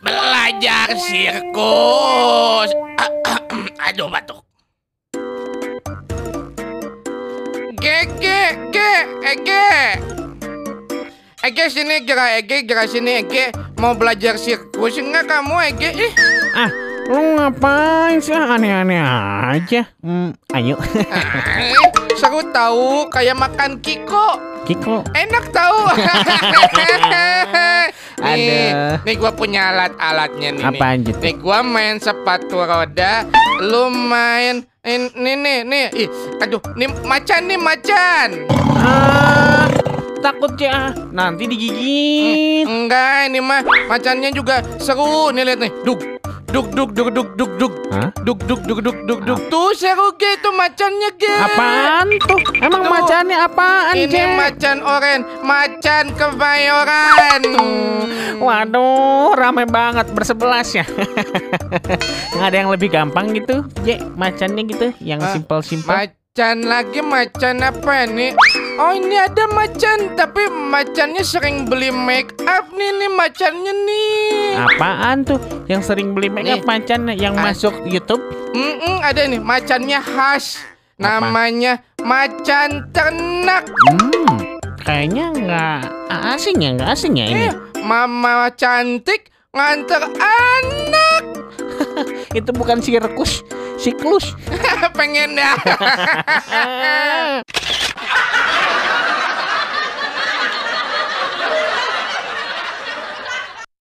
belajar sirkus. Aduh batuk. Gege, ge, Ege. Ege sini gerak Ege, gerak sini Ege. Mau belajar sirkus enggak kamu Ege? Ih, Ah, lu ngapain sih? Aneh-aneh aja. Hmm, ayo. ah, seru tahu kayak makan Kiko. Kiko. Enak tahu. nih, nih gua punya alat-alatnya nih. Apaan nih. gitu? Nih gua main sepatu roda, lu main in- nih nih. Ih, aduh, nih macan nih macan. Ah, takut ya. Nanti digigit. Enggak, ini mah macannya juga seru. Nih lihat nih. Duk duk duk duk duk duk duk. Hah? Duk duk duk duk duk duk. Tuh seru ge tuh macannya ge. Apaan tuh? Emang Tuh. macannya apaan, Ini Jack? macan oren, macan kebayoran. Waduh, rame banget bersebelas ya. Nggak ada yang lebih gampang gitu, J, macannya gitu, yang Ah, simpel-simpel. Macan lagi macan apa nih? Oh ini ada macan tapi macannya sering beli make up nih nih macannya nih. Apaan tuh? Yang sering beli make up Nih. macan yang Ah. masuk YouTube? Mm-mm, ada nih macannya khas. Apa? Namanya macan ternak. Hmm, kayaknya nggak asing ya, nggak asing ya ini. Eh, mama cantik nganter anak. Itu bukan sirkus, siklus. Pengen ya.